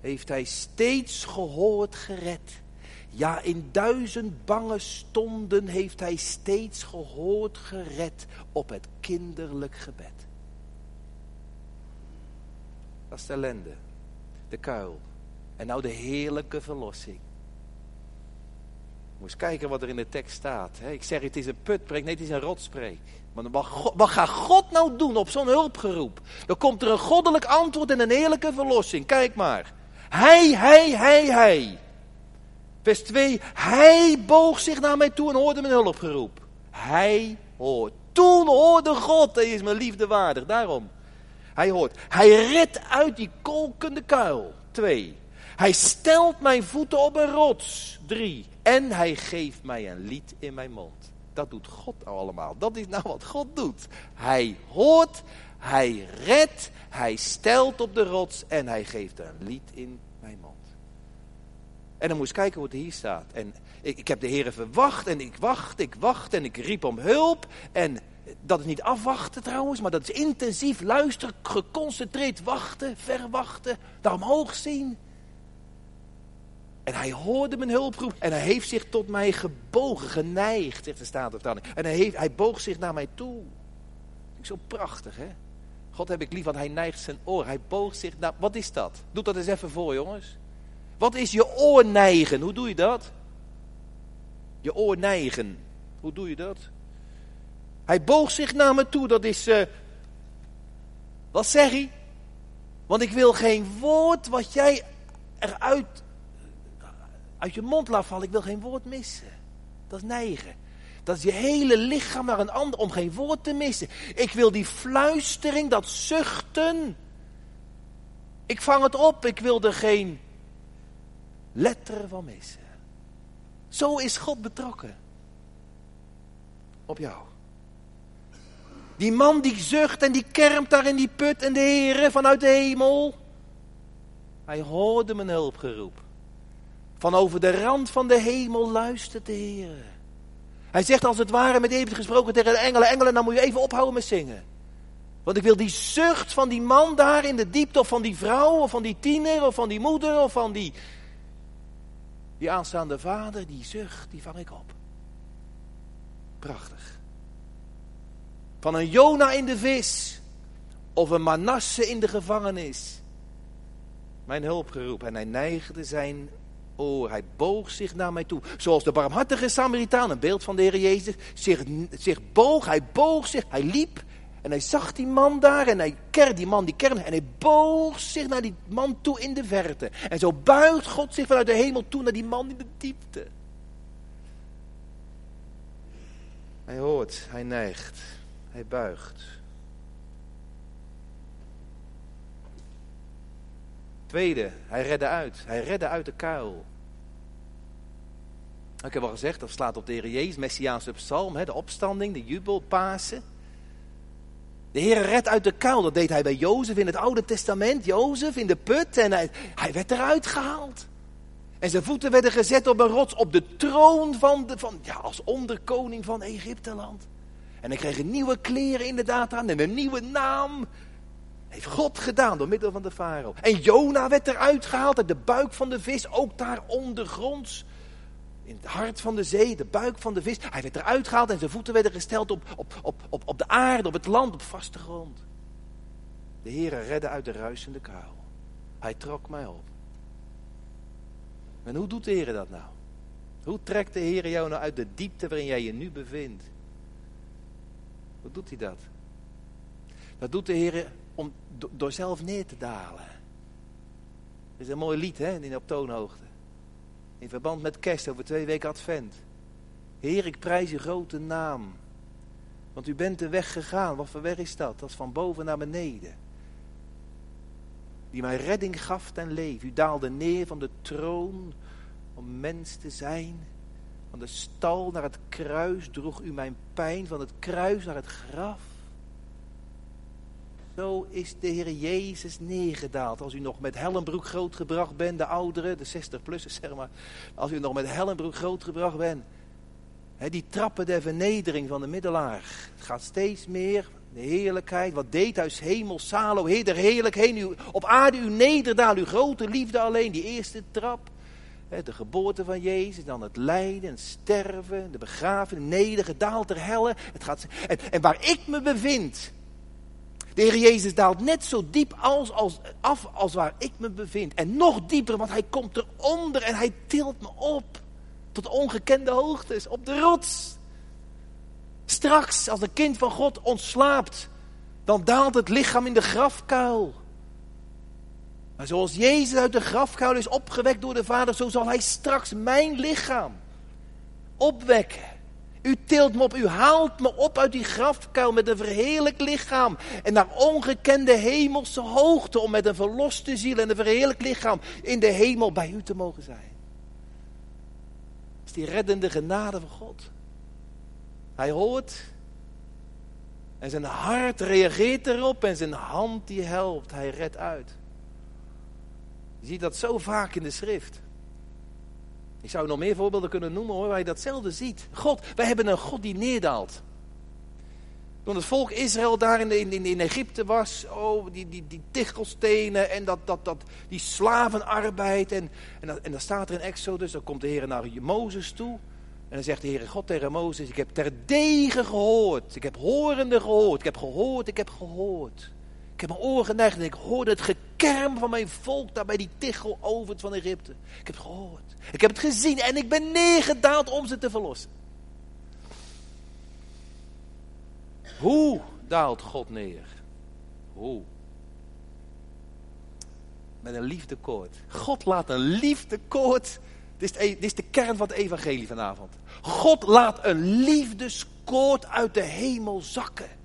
heeft hij steeds gehoord gered. Ja, in duizend bange stonden heeft hij steeds gehoord gered op het kinderlijk gebed. Dat is de ellende, de kuil. En nou de heerlijke verlossing. Eens kijken wat er in de tekst staat. Ik zeg, het is een putpreek, nee, het is een rotspreek. Maar wat, gaat God nou doen op zo'n hulpgeroep? Dan komt er een goddelijk antwoord en een heerlijke verlossing. Kijk maar. Hij, hij, hij, hij. Vers 2. Hij boog zich naar mij toe en hoorde mijn hulpgeroep. Hij hoort. Toen hoorde God, hij is mijn liefde waardig. Daarom. Hij hoort. Hij redt uit die kolkende kuil. 2. Hij stelt mijn voeten op een rots. 3. En hij geeft mij een lied in mijn mond. Dat doet God allemaal. Dat is nou wat God doet. Hij hoort, hij redt, hij stelt op de rots en hij geeft een lied in mijn mond. En dan moest kijken hoe het hier staat. En ik, ik heb de Heer verwacht en ik wacht, ik wacht en ik riep om hulp. En dat is niet afwachten trouwens, maar dat is intensief luisteren, geconcentreerd wachten, verwachten, daar omhoog zien. En hij hoorde mijn hulproep en hij heeft zich tot mij gebogen, geneigd, zegt de Statenvertaling. En hij, heeft, hij boog zich naar mij toe. Ik zo prachtig, hè? God heb ik lief, want hij neigt zijn oor. Hij boog zich naar... Wat is dat? Doe dat eens even voor, jongens. Wat is je oor neigen? Hoe doe je dat? Je oor neigen. Hoe doe je dat? Hij boog zich naar me toe. Dat is... Uh... Wat zeg hij? Want ik wil geen woord wat jij eruit uit je mond laat vallen. Ik wil geen woord missen. Dat is neigen. Dat is je hele lichaam naar een ander om geen woord te missen. Ik wil die fluistering, dat zuchten. Ik vang het op. Ik wil er geen letter van missen. Zo is God betrokken. Op jou. Die man die zucht en die kermt daar in die put en de Heere vanuit de hemel. Hij hoorde mijn hulpgeroep. Van over de rand van de hemel luistert de Heer. Hij zegt als het ware met even gesproken tegen de engelen. Engelen, dan moet je even ophouden met zingen. Want ik wil die zucht van die man daar in de diepte, of van die vrouw, of van die tiener, of van die moeder, of van die, die aanstaande vader, die zucht, die vang ik op. Prachtig. Van een Jona in de vis, of een Manasse in de gevangenis. Mijn hulpgeroep en hij neigde zijn oor. Hij boog zich naar mij toe. Zoals de barmhartige Samaritaan, een beeld van de Heer Jezus, zich, zich boog. Hij boog zich, hij liep. En hij zag die man daar en hij kerde die man, die kern. En hij boog zich naar die man toe in de verte. En zo buigt God zich vanuit de hemel toe naar die man in de diepte. Hij hoort, hij neigt, hij buigt. Tweede, hij redde uit. Hij redde uit de kuil. Ik heb al gezegd, dat slaat op de Heer Jezus, Messiaanse psalm, de opstanding, de jubel, Pasen. De Heer redt uit de kuil, dat deed hij bij Jozef in het Oude Testament. Jozef in de put en hij, werd eruit gehaald. En zijn voeten werden gezet op een rots, op de troon van, de, van ja, als onderkoning van Egypteland. En hij kreeg nieuwe kleren inderdaad aan en een nieuwe naam. Heeft God gedaan door middel van de farao. En Jona werd eruit gehaald uit de buik van de vis, ook daar ondergronds. In het hart van de zee, de buik van de vis. Hij werd eruit gehaald en zijn voeten werden gesteld op, op, op, op, op de aarde, op het land, op vaste grond. De Heere redde uit de ruisende kuil. Hij trok mij op. En hoe doet de Heer dat nou? Hoe trekt de Heer jou nou uit de diepte waarin jij je nu bevindt? Hoe doet hij dat? Dat doet de Heer om, door zelf neer te dalen. Dat is een mooi lied, hè, in op toonhoogte. In verband met kerst over twee weken advent. Heer, ik prijs uw grote naam. Want u bent de weg gegaan. Wat voor weg is dat? Dat is van boven naar beneden. Die mij redding gaf ten leven. U daalde neer van de troon om mens te zijn. Van de stal naar het kruis droeg u mijn pijn. Van het kruis naar het graf. Zo is de Heer Jezus neergedaald. Als u nog met Hellenbroek grootgebracht bent, de ouderen, de 60-plussers zeg maar. Als u nog met Hellenbroek grootgebracht bent. Die trappen der vernedering van de middelaar. Het gaat steeds meer, de heerlijkheid. Wat deed huis hemel, Salo, Heer der heerlijkheid. op aarde uw nederdaal, uw grote liefde alleen. Die eerste trap. De geboorte van Jezus, dan het lijden, het sterven, de begrafenis, nedergedaald ter helle. Het gaat, en, en waar ik me bevind de Heer Jezus daalt net zo diep als, als, af als waar ik me bevind. En nog dieper, want hij komt eronder en hij tilt me op. Tot ongekende hoogtes, op de rots. Straks, als een kind van God ontslaapt, dan daalt het lichaam in de grafkuil. Maar zoals Jezus uit de grafkuil is opgewekt door de Vader, zo zal hij straks mijn lichaam opwekken. U tilt me op, u haalt me op uit die grafkuil met een verheerlijk lichaam. En naar ongekende hemelse hoogte om met een verloste ziel en een verheerlijk lichaam in de hemel bij u te mogen zijn. Dat is die reddende genade van God. Hij hoort en zijn hart reageert erop en zijn hand die helpt. Hij redt uit. Je ziet dat zo vaak in de schrift. Ik zou nog meer voorbeelden kunnen noemen hoor, waar je datzelfde ziet. God, wij hebben een God die neerdaalt. Toen het volk Israël daar in, in, in Egypte was, oh, die, die, die tichelstenen en dat, dat, dat, die slavenarbeid. En, en, en dan staat er in Exodus, dan komt de Heer naar Mozes toe. En dan zegt de Heere God tegen Mozes, ik heb terdege gehoord. Ik heb horende gehoord. Ik heb gehoord, ik heb gehoord. Ik heb mijn oren geneigd en ik hoorde het gekerm van mijn volk daar bij die tichelovens van Egypte. Ik heb het gehoord. Ik heb het gezien en ik ben neergedaald om ze te verlossen. Hoe daalt God neer? Hoe? Met een liefdekoord. God laat een liefdekoord. Dit is, dit is de kern van het evangelie vanavond. God laat een liefdeskoord uit de hemel zakken.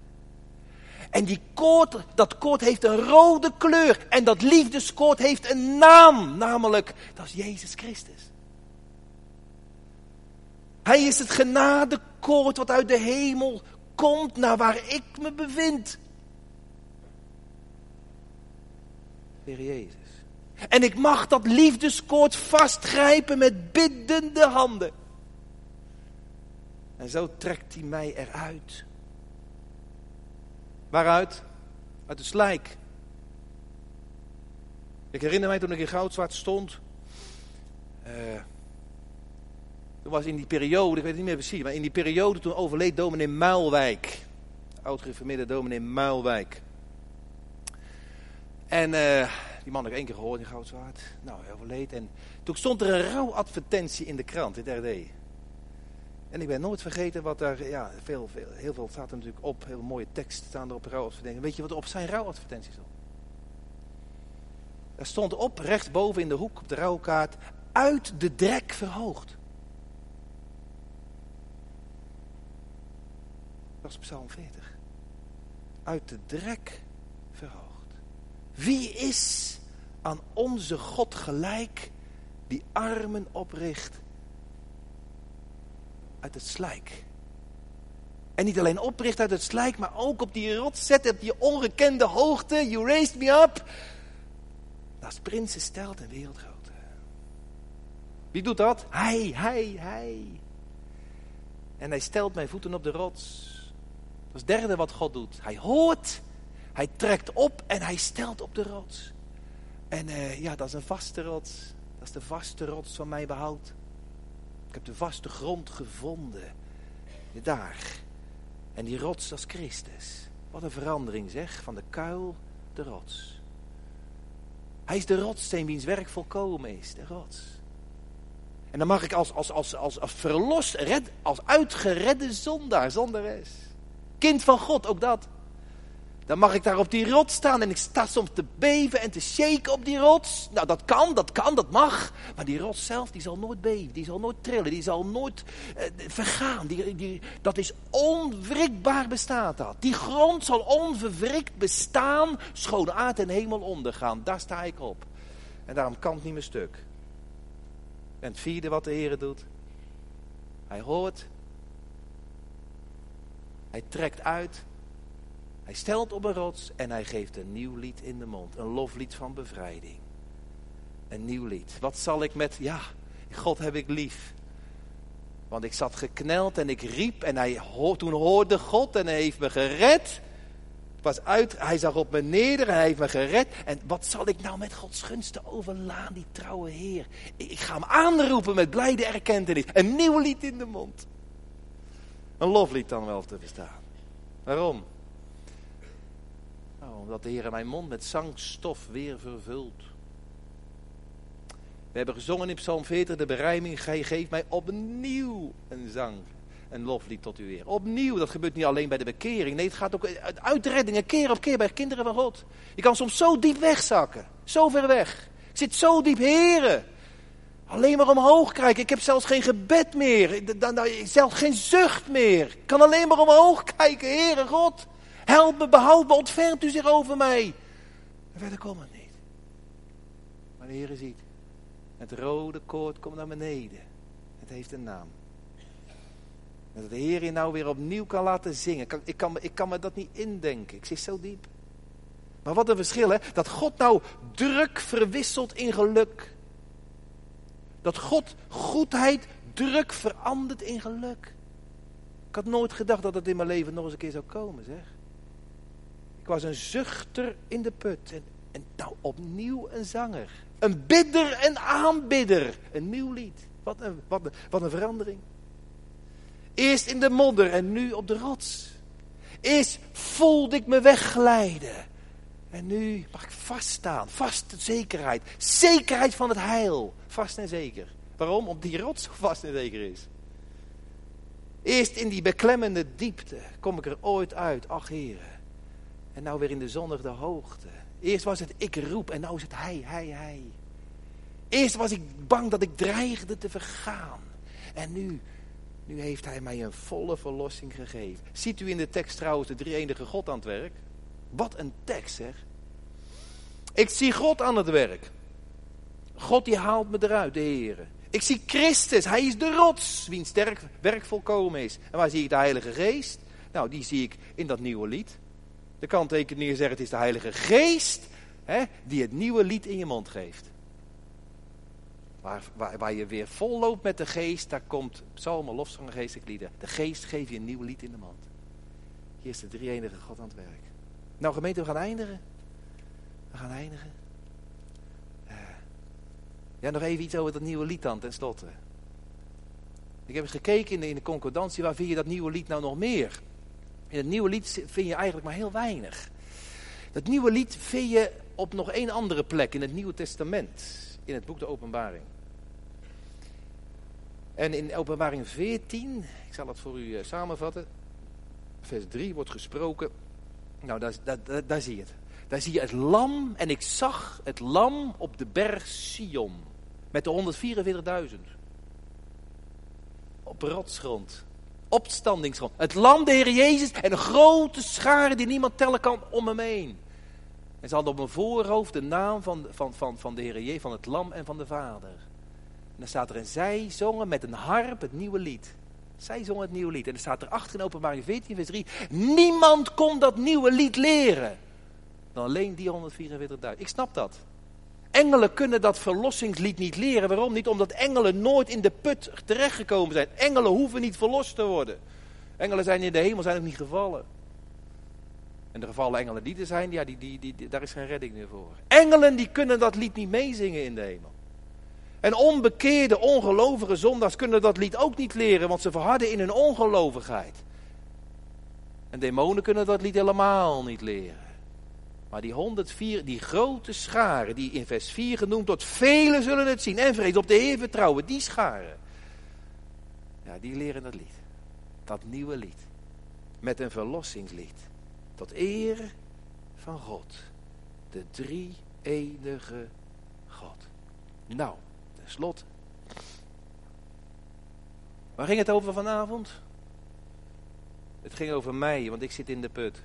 En die koord, dat koord heeft een rode kleur. En dat liefdeskoord heeft een naam. Namelijk, dat is Jezus Christus. Hij is het genadekoord wat uit de hemel komt naar waar ik me bevind. Heer Jezus. En ik mag dat liefdeskoord vastgrijpen met biddende handen. En zo trekt hij mij eruit. Waaruit? Uit de slijk. Ik herinner mij toen ik in Goudzwart stond. Uh, toen was in die periode, ik weet het niet meer precies, maar in die periode toen overleed dominee Muilwijk. Oud-gereformeerde dominee Muilwijk. En uh, die man heb ik één keer gehoord in Goudzwaard. Nou, hij overleed. En toen stond er een rouwadvertentie in de krant, in het RD. En ik ben nooit vergeten wat daar, ja, veel, veel, heel veel staat er natuurlijk op. Heel mooie tekst staan er op rouwadvertentie. Weet je wat er op zijn rouwadvertentie stond? Er stond op, rechtsboven in de hoek op de rouwkaart, uit de drek verhoogd. Dat is Psalm 40. Uit de drek verhoogd. Wie is aan onze God gelijk die armen opricht uit het slijk? En niet alleen opricht uit het slijk, maar ook op die rots zet, op die ongekende hoogte. You raised me up. Dat is prinsen stelt en wereldgrote. Wie doet dat? Hij, hij, hij. En hij stelt mijn voeten op de rots. Dat is het derde wat God doet. Hij hoort, hij trekt op en hij stelt op de rots. En uh, ja, dat is een vaste rots. Dat is de vaste rots van mijn behoud. Heb de vaste grond gevonden. Daar. En die rots, is Christus. Wat een verandering zeg, van de kuil de rots. Hij is de rotssteen wiens werk volkomen is, de rots. En dan mag ik als, als, als, als, als verlost, red, als uitgeredde zondaar, zondares. Kind van God, ook dat. Dan mag ik daar op die rots staan en ik sta soms te beven en te shaken op die rots. Nou, dat kan, dat kan, dat mag. Maar die rots zelf, die zal nooit beven, die zal nooit trillen, die zal nooit eh, vergaan. Die, die, dat is onwrikbaar bestaat dat. Die grond zal onverwrikt bestaan, schoon aard en hemel ondergaan. Daar sta ik op. En daarom kan het niet meer stuk. En het vierde wat de Heer doet. Hij hoort. Hij trekt uit hij stelt op een rots en hij geeft een nieuw lied in de mond. Een loflied van bevrijding. Een nieuw lied. Wat zal ik met, ja, God heb ik lief. Want ik zat gekneld en ik riep en hij, toen hoorde God en hij heeft me gered. Was uit, hij zag op me neder en hij heeft me gered. En wat zal ik nou met Gods gunsten overlaan, die trouwe Heer? Ik, ik ga hem aanroepen met blijde erkentenis. Een nieuw lied in de mond. Een loflied dan wel te verstaan. Waarom? Omdat de Heer mijn mond met zangstof weer vervult. We hebben gezongen in Psalm 40 de berijming. Gij geeft mij opnieuw een zang, een loflied tot u weer. Opnieuw, dat gebeurt niet alleen bij de bekering. Nee, het gaat ook uit uitreddingen, keer op keer bij kinderen van God. Je kan soms zo diep wegzakken, zo ver weg. Ik zit zo diep, heren. Alleen maar omhoog kijken. Ik heb zelfs geen gebed meer. Zelfs geen zucht meer. Ik kan alleen maar omhoog kijken, Heere God. Help me, behoud ontfermt u zich over mij. En verder komt het niet. Maar de Heer ziet. Het rode koord komt naar beneden. Het heeft een naam. En dat de Heer je nou weer opnieuw kan laten zingen. Ik kan, ik kan me dat niet indenken. Ik zit zo diep. Maar wat een verschil hè. Dat God nou druk verwisselt in geluk. Dat God goedheid druk verandert in geluk had nooit gedacht dat het in mijn leven nog eens een keer zou komen, zeg. Ik was een zuchter in de put. En, nou opnieuw een zanger. Een bidder en aanbidder. Een nieuw lied. Wat een, wat een, wat een verandering. Eerst in de modder en nu op de rots. Eerst voelde ik me wegglijden. En nu mag ik vaststaan. Vaste zekerheid. Zekerheid van het heil. Vast en zeker. Waarom? Omdat die rots vast en zeker is. Eerst in die beklemmende diepte kom ik er ooit uit. Ach heren. En nou weer in de zonnige hoogte. Eerst was het ik roep en nou is het hij, hij, hij. Eerst was ik bang dat ik dreigde te vergaan. En nu, nu heeft hij mij een volle verlossing gegeven. Ziet u in de tekst trouwens de drie-enige God aan het werk? Wat een tekst zeg. Ik zie God aan het werk. God die haalt me eruit, de Heer. Ik zie Christus, hij is de rots, wiens sterk werk volkomen is. En waar zie ik de Heilige Geest? Nou, die zie ik in dat nieuwe lied. De kanttekeningen zeggen het is de Heilige Geest hè, die het nieuwe lied in je mond geeft. Waar, waar, waar je weer vol loopt met de geest, daar komt psalmen, lofzangen, geestelijke lieden. De geest geeft je een nieuw lied in de mond. Hier is de drie enige God aan het werk. Nou gemeente, we gaan eindigen. We gaan eindigen. Uh, ja, nog even iets over dat nieuwe lied dan, tenslotte. Ik heb eens gekeken in de, in de concordantie, waar vind je dat nieuwe lied nou nog meer? In het nieuwe lied vind je eigenlijk maar heel weinig. Dat nieuwe lied vind je op nog één andere plek in het Nieuwe Testament. In het boek de Openbaring. En in Openbaring 14, ik zal het voor u eh, samenvatten. Vers 3 wordt gesproken. Nou, daar, daar, daar zie je het. Daar zie je het lam. En ik zag het lam op de berg Sion. Met de 144.000. Op rotsgrond opstandingsgrond. Het lam, de Heer Jezus en een grote schare die niemand tellen kan om hem heen. En ze hadden op een voorhoofd de naam van, van, van, van de Heer Jezus, van het lam en van de Vader. En dan staat er, en zij zongen met een harp het nieuwe lied. Zij zongen het nieuwe lied. En er staat er achter in openbaring 14 vers 3, niemand kon dat nieuwe lied leren. Dan alleen die 144.000. Ik snap dat. Engelen kunnen dat verlossingslied niet leren. Waarom niet? Omdat engelen nooit in de put terechtgekomen zijn. Engelen hoeven niet verlost te worden. Engelen zijn in de hemel, zijn ook niet gevallen. En de gevallen engelen die er zijn, ja, die, die, die, daar is geen redding meer voor. Engelen die kunnen dat lied niet meezingen in de hemel. En onbekeerde, ongelovige zondaars kunnen dat lied ook niet leren, want ze verharden in hun ongelovigheid. En demonen kunnen dat lied helemaal niet leren. Maar die 104, die grote scharen, die in vers 4 genoemd wordt, velen zullen het zien en vrees op de Heer vertrouwen, die scharen. Ja, die leren dat lied. Dat nieuwe lied. Met een verlossingslied. Tot eer van God. De drie enige God. Nou, tenslotte. Waar ging het over vanavond? Het ging over mij, want ik zit in de put.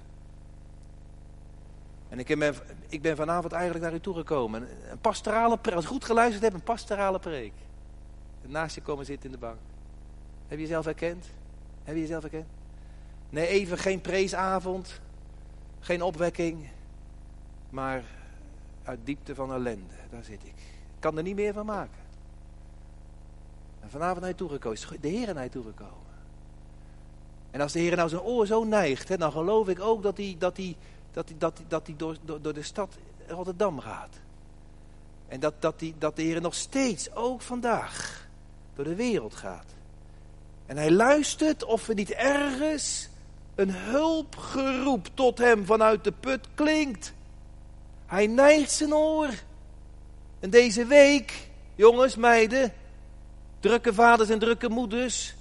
En ik ben, ik ben vanavond eigenlijk naar u toegekomen. Een pastorale preek, als ik goed geluisterd heb, een pastorale preek. Naast je komen zitten in de bank. Heb je jezelf herkend? Heb je jezelf herkend? Nee, even geen preesavond. Geen opwekking. Maar uit diepte van ellende. Daar zit ik. Ik kan er niet meer van maken. En vanavond naar je toegekomen. De Heer naar je toegekomen. En als de Heer nou zijn oor zo neigt, hè, dan geloof ik ook dat hij, dat hij dat hij, dat, door, door, door de stad Rotterdam gaat. En dat, dat, die, dat de Heer nog steeds, ook vandaag, door de wereld gaat. En hij luistert of er niet ergens een hulpgeroep tot hem vanuit de put klinkt. Hij neigt zijn oor. En deze week, jongens, meiden, drukke vaders en drukke moeders,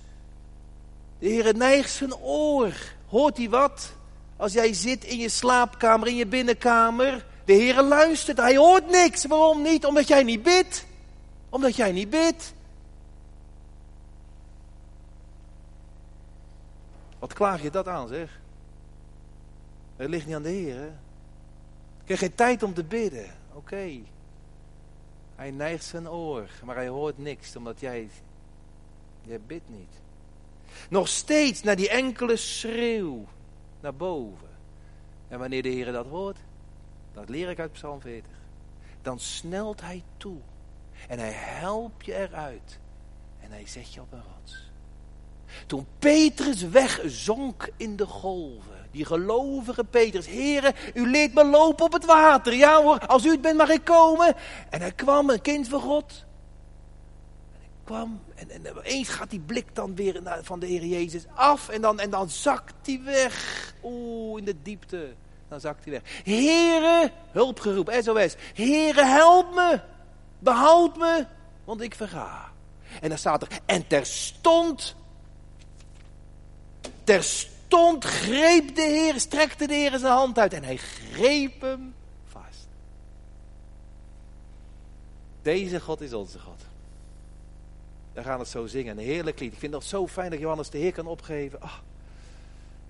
de Heer neigt zijn oor. Hoort hij wat? Als jij zit in je slaapkamer, in je binnenkamer. De Heer luistert, hij hoort niks. Waarom niet? Omdat jij niet bidt. Omdat jij niet bidt. Wat klaag je dat aan, zeg? Het ligt niet aan de Heer, hè? Ik heb geen tijd om te bidden. Oké. Hij neigt zijn oor, maar hij hoort niks, omdat jij, jij bidt niet. Nog steeds naar die enkele schreeuw naar boven. En wanneer de Heer dat hoort, dat leer ik uit Psalm 40, dan snelt hij toe. En hij helpt je eruit. En hij zet je op een rots. Toen Petrus wegzonk in de golven. Die gelovige Petrus. Heren, u leert me lopen op het water. Ja hoor, als u het bent mag ik komen. En hij kwam, een kind van God. Kwam en, en opeens gaat die blik dan weer naar, van de Heer Jezus af. En dan, en dan zakt hij weg. Oeh, in de diepte. Dan zakt hij weg. Heren, hulpgeroep, SOS. Heren, help me. Behoud me, want ik verga. En dan staat er, en terstond, terstond greep de Heer, strekte de Heer zijn hand uit en hij greep hem vast. Deze God is onze God. We gaan het zo zingen, een heerlijk lied. Ik vind het zo fijn dat Johannes de Heer kan opgeven. Ah,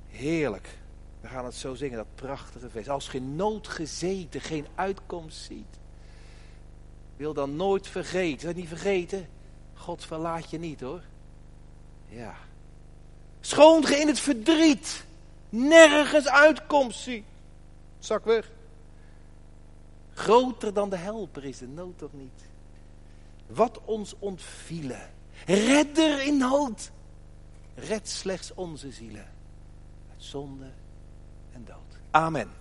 heerlijk. We gaan het zo zingen, dat prachtige feest. Als geen nood gezeten geen uitkomst ziet. Wil dan nooit vergeten. Dat niet vergeten. God verlaat je niet hoor. Ja. Schoon in het verdriet. Nergens uitkomst ziet. Zak weg. Groter dan de helper is de nood toch niet. Wat ons ontvielen. Redder in nood. Red slechts onze zielen. Uit zonde en dood. Amen.